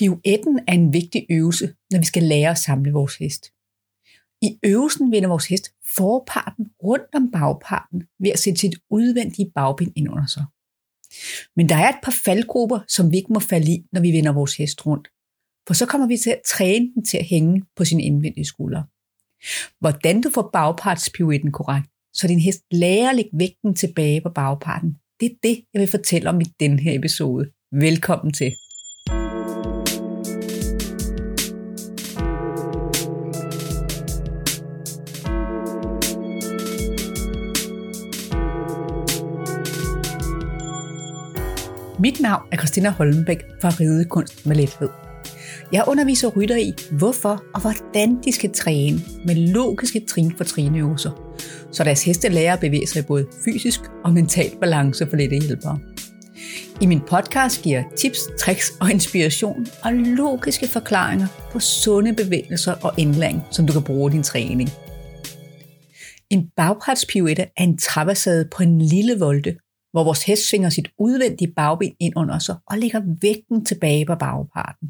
Pirouetten er en vigtig øvelse, når vi skal lære at samle vores hest. I øvelsen vender vores hest forparten rundt om bagparten ved at sætte sit udvendige bagben ind under sig. Men der er et par faldgrupper, som vi ikke må falde i, når vi vender vores hest rundt. For så kommer vi til at træne den til at hænge på sin indvendige skulder. Hvordan du får bagpartspirouetten korrekt, så din hest lærer at lægge vægten tilbage på bagparten, det er det, jeg vil fortælle om i den her episode. Velkommen til. Mit navn er Christina Holmbæk fra Ridekunst med Lethed. Jeg underviser rytter i, hvorfor og hvordan de skal træne med logiske trin for trinøvelser, så deres heste lærer at bevæge sig både fysisk og mental balance for lette hjælpere. I min podcast giver jeg tips, tricks og inspiration og logiske forklaringer på sunde bevægelser og indlæring, som du kan bruge i din træning. En bagpartspirouette er en traversade på en lille volte, hvor vores hest svinger sit udvendige bagben ind under sig og lægger vægten tilbage på bagparten.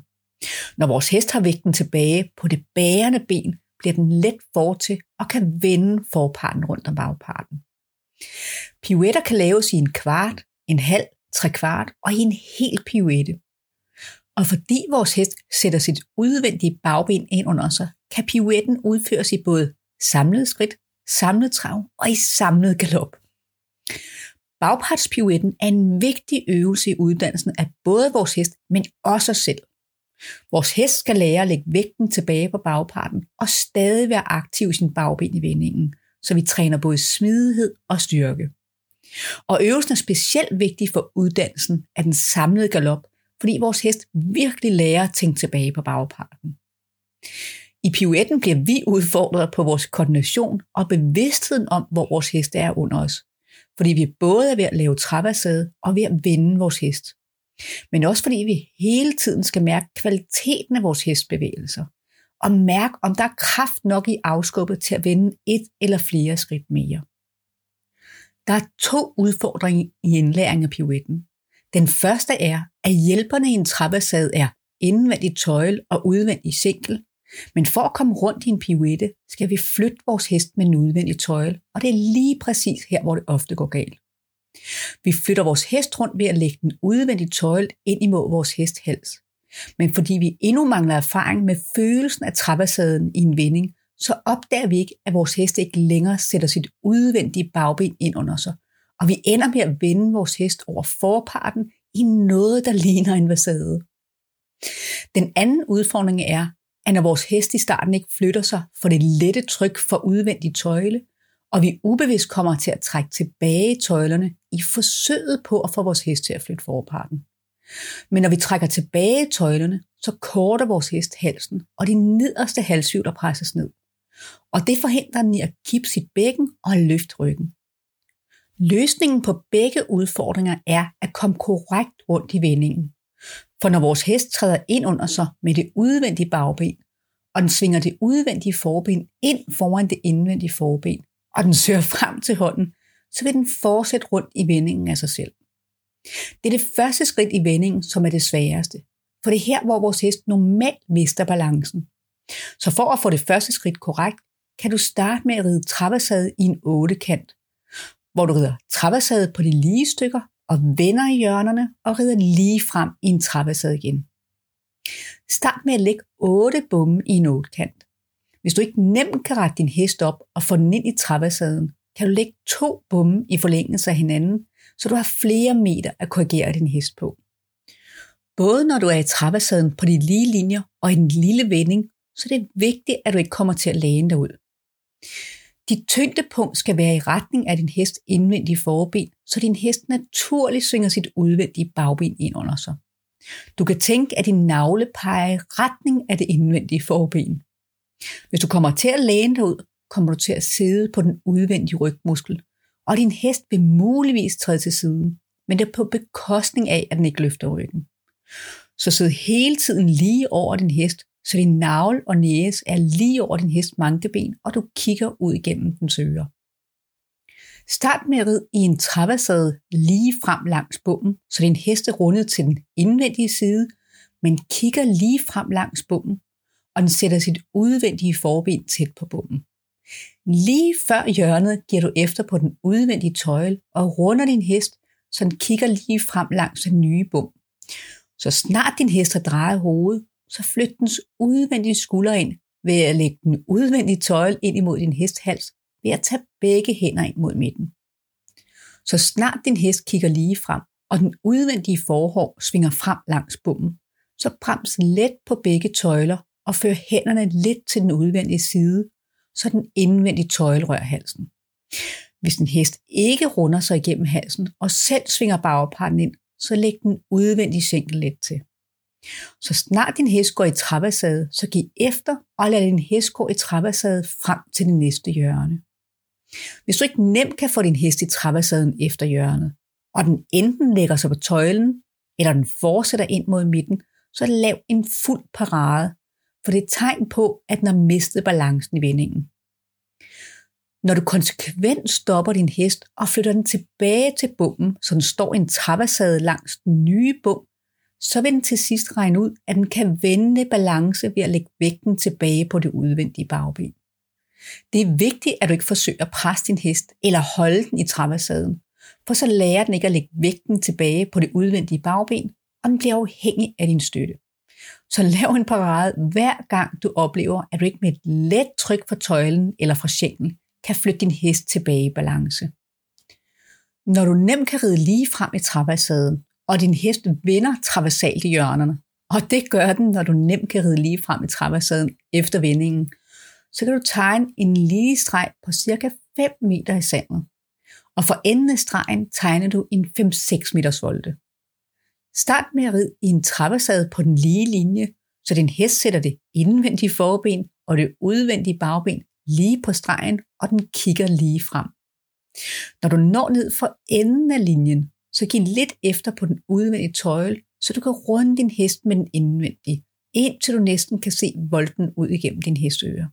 Når vores hest har vægten tilbage på det bærende ben, bliver den let til og kan vende forparten rundt om bagparten. Pirouetter kan laves i en kvart, en halv, tre kvart og i en hel pirouette. Og fordi vores hest sætter sit udvendige bagben ind under sig, kan pirouetten udføres i både samlet skridt, samlet trav og i samlet galop. Bagpartspiruetten er en vigtig øvelse i uddannelsen af både vores hest, men også os selv. Vores hest skal lære at lægge vægten tilbage på bagparten og stadig være aktiv i sin bagben i vendingen, så vi træner både smidighed og styrke. Og øvelsen er specielt vigtig for uddannelsen af den samlede galop, fordi vores hest virkelig lærer at tænke tilbage på bagparten. I piruetten bliver vi udfordret på vores koordination og bevidstheden om, hvor vores hest er under os, fordi vi både er ved at lave træbassade og ved at vende vores hest. Men også fordi vi hele tiden skal mærke kvaliteten af vores hestbevægelser, og mærke, om der er kraft nok i afskubbet til at vende et eller flere skridt mere. Der er to udfordringer i indlæring af pirouetten. Den første er, at hjælperne i en trappesad er indvendig tøjle og udvendig sinkel, men for at komme rundt i en pirouette, skal vi flytte vores hest med en udvendig tøjle, og det er lige præcis her, hvor det ofte går galt. Vi flytter vores hest rundt ved at lægge den udvendige tøjle ind imod vores hest hals. Men fordi vi endnu mangler erfaring med følelsen af trappesaden i en vending, så opdager vi ikke, at vores hest ikke længere sætter sit udvendige bagben ind under sig. Og vi ender med at vende vores hest over forparten i noget, der ligner en vasade. Den anden udfordring er, at når vores hest i starten ikke flytter sig for det lette tryk for udvendig tøjle, og vi ubevidst kommer til at trække tilbage tøjlerne i forsøget på at få vores hest til at flytte forparten. Men når vi trækker tilbage tøjlerne, så korter vores hest halsen, og de nederste halshjuler presses ned. Og det forhindrer den i at kippe sit bækken og løfte ryggen. Løsningen på begge udfordringer er at komme korrekt rundt i vendingen. For når vores hest træder ind under sig med det udvendige bagben, og den svinger det udvendige forben ind foran det indvendige forben, og den søger frem til hånden, så vil den fortsætte rundt i vendingen af sig selv. Det er det første skridt i vendingen, som er det sværeste. For det er her, hvor vores hest normalt mister balancen. Så for at få det første skridt korrekt, kan du starte med at ride trappesade i en kant, hvor du rider trappesade på de lige stykker og vender i hjørnerne og rider lige frem i en trappesæde igen. Start med at lægge 8 bomme i en otkant. Hvis du ikke nemt kan række din hest op og få den ind i trappesæden, kan du lægge to bomme i forlængelse af hinanden, så du har flere meter at korrigere din hest på. Både når du er i trappesæden på de lige linjer og i den lille vending, så det er vigtigt, at du ikke kommer til at læne dig ud. Dit tyngdepunkt skal være i retning af din hest indvendige forben, så din hest naturligt svinger sit udvendige bagben ind under sig. Du kan tænke, at din navle peger i retning af det indvendige forben. Hvis du kommer til at læne dig ud, kommer du til at sidde på den udvendige rygmuskel, og din hest vil muligvis træde til siden, men det er på bekostning af, at den ikke løfter ryggen. Så sid hele tiden lige over din hest, så din navl og næse er lige over din hest mankeben, og du kigger ud igennem den øre. Start med at ride i en traversade lige frem langs bommen, så din hest er rundet til den indvendige side, men kigger lige frem langs bommen, og den sætter sit udvendige forben tæt på bommen. Lige før hjørnet giver du efter på den udvendige tøjle og runder din hest, så den kigger lige frem langs den nye bum. Så snart din hest har drejet hovedet, så flyt dens udvendige skulder ind ved at lægge den udvendige tøjle ind imod din hesthals ved at tage begge hænder ind mod midten. Så snart din hest kigger lige frem, og den udvendige forhår svinger frem langs bommen, så brems let på begge tøjler og før hænderne lidt til den udvendige side, så den indvendige tøjle rører halsen. Hvis en hest ikke runder sig igennem halsen og selv svinger bagparten ind, så læg den udvendige sænkel let til. Så snart din hest går i trappesade, så giv efter og lad din hest gå i trappesade frem til det næste hjørne. Hvis du ikke nemt kan få din hest i trappesaden efter hjørnet, og den enten lægger sig på tøjlen, eller den fortsætter ind mod midten, så lav en fuld parade, for det er et tegn på, at den har mistet balancen i vendingen. Når du konsekvent stopper din hest og flytter den tilbage til bommen, så den står i en trappesade langs den nye bum, så vil den til sidst regne ud, at den kan vende balance ved at lægge vægten tilbage på det udvendige bagben. Det er vigtigt, at du ikke forsøger at presse din hest eller holde den i trappesaden, for så lærer den ikke at lægge vægten tilbage på det udvendige bagben, og den bliver afhængig af din støtte. Så lav en parade hver gang du oplever, at du ikke med et let tryk fra tøjlen eller fra sjælen kan flytte din hest tilbage i balance. Når du nemt kan ride lige frem i trappesaden, og din hest vender traversalt i hjørnerne, og det gør den, når du nemt kan ride lige frem i traversaden efter vendingen, så kan du tegne en lige streg på cirka 5 meter i sandet. Og for enden af stregen tegner du en 5-6 meters volte. Start med at ride i en trappesade på den lige linje, så din hest sætter det indvendige forben og det udvendige bagben lige på stregen, og den kigger lige frem. Når du når ned for enden af linjen, så giv lidt efter på den udvendige tøjle, så du kan runde din hest med den indvendige, indtil du næsten kan se volden ud igennem din hestøre.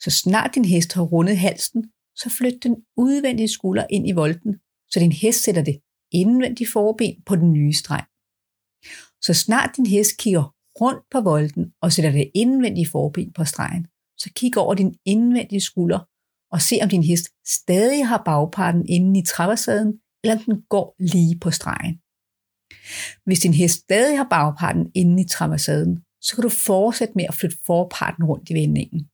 Så snart din hest har rundet halsen, så flyt den udvendige skulder ind i volden, så din hest sætter det indvendige forben på den nye streng. Så snart din hest kigger rundt på volden og sætter det indvendige forben på stregen, så kig over din indvendige skulder og se om din hest stadig har bagparten inde i traversaden, eller den går lige på stregen. Hvis din hest stadig har bagparten inde i trappesaden, så kan du fortsætte med at flytte forparten rundt i vendingen.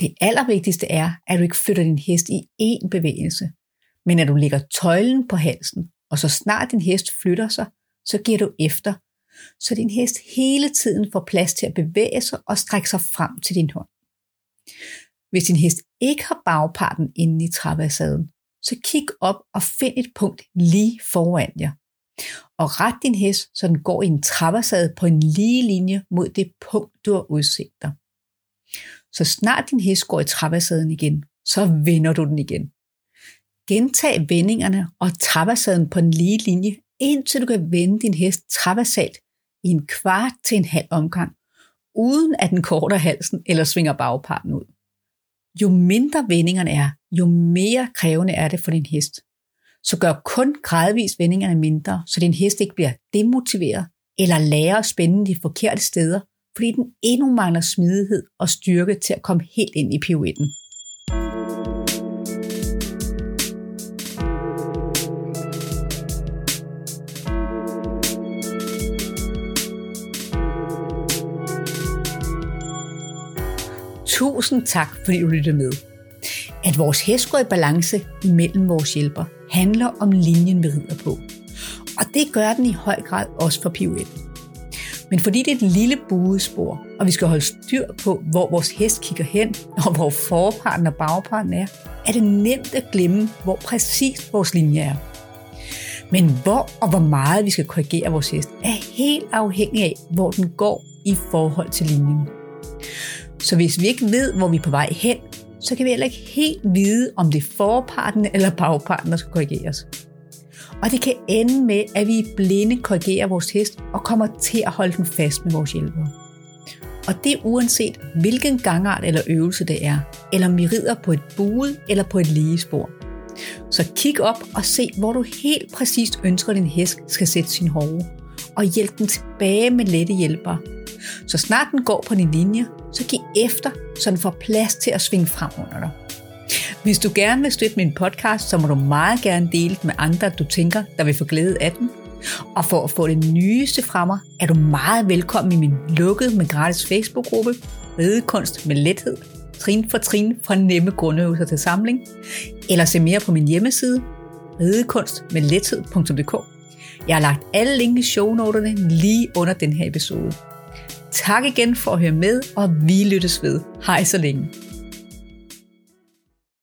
Det allervigtigste er, at du ikke flytter din hest i én bevægelse, men at du lægger tøjlen på halsen, og så snart din hest flytter sig, så giver du efter, så din hest hele tiden får plads til at bevæge sig og strække sig frem til din hånd. Hvis din hest ikke har bagparten inde i trappesaden, så kig op og find et punkt lige foran jer. Og ret din hest, så den går i en trappesade på en lige linje mod det punkt, du har udset dig. Så snart din hest går i traversaden igen, så vender du den igen. Gentag vendingerne og traversaden på en lige linje, indtil du kan vende din hest traversalt i en kvart til en halv omgang, uden at den korter halsen eller svinger bagparten ud. Jo mindre vendingerne er, jo mere krævende er det for din hest. Så gør kun gradvis vendingerne mindre, så din hest ikke bliver demotiveret eller lærer at spænde de forkerte steder, fordi den endnu mangler smidighed og styrke til at komme helt ind i pirouetten. Tusind tak, fordi du lyttede med. At vores hest går i balance imellem vores hjælper, handler om linjen, vi rider på. Og det gør den i høj grad også for PUL. Men fordi det er et lille buespor, og vi skal holde styr på, hvor vores hest kigger hen, og hvor forparten og bagparten er, er det nemt at glemme, hvor præcis vores linje er. Men hvor og hvor meget vi skal korrigere vores hest, er helt afhængig af, hvor den går i forhold til linjen. Så hvis vi ikke ved, hvor vi er på vej hen, så kan vi heller ikke helt vide, om det er forparten eller bagparten, der skal korrigeres. Og det kan ende med, at vi blinde korrigerer vores hest og kommer til at holde den fast med vores hjælpere. Og det uanset hvilken gangart eller øvelse det er, eller om vi rider på et buet eller på et lige spor. Så kig op og se, hvor du helt præcist ønsker, at din hest skal sætte sin hove. og hjælp den tilbage med lette hjælpere. Så snart den går på din linje, så giv efter, så den får plads til at svinge frem under dig. Hvis du gerne vil støtte min podcast, så må du meget gerne dele den med andre, du tænker, der vil få glæde af den. Og for at få det nyeste fra mig, er du meget velkommen i min lukkede, men gratis Facebook-gruppe, Ridekunst med lethed, trin for trin fra nemme grundøvelser til samling, eller se mere på min hjemmeside, ridekunstmedlethed.dk. Jeg har lagt alle link i shownoterne lige under den her episode. Tak igen for at høre med, og vi lyttes ved. Hej så længe.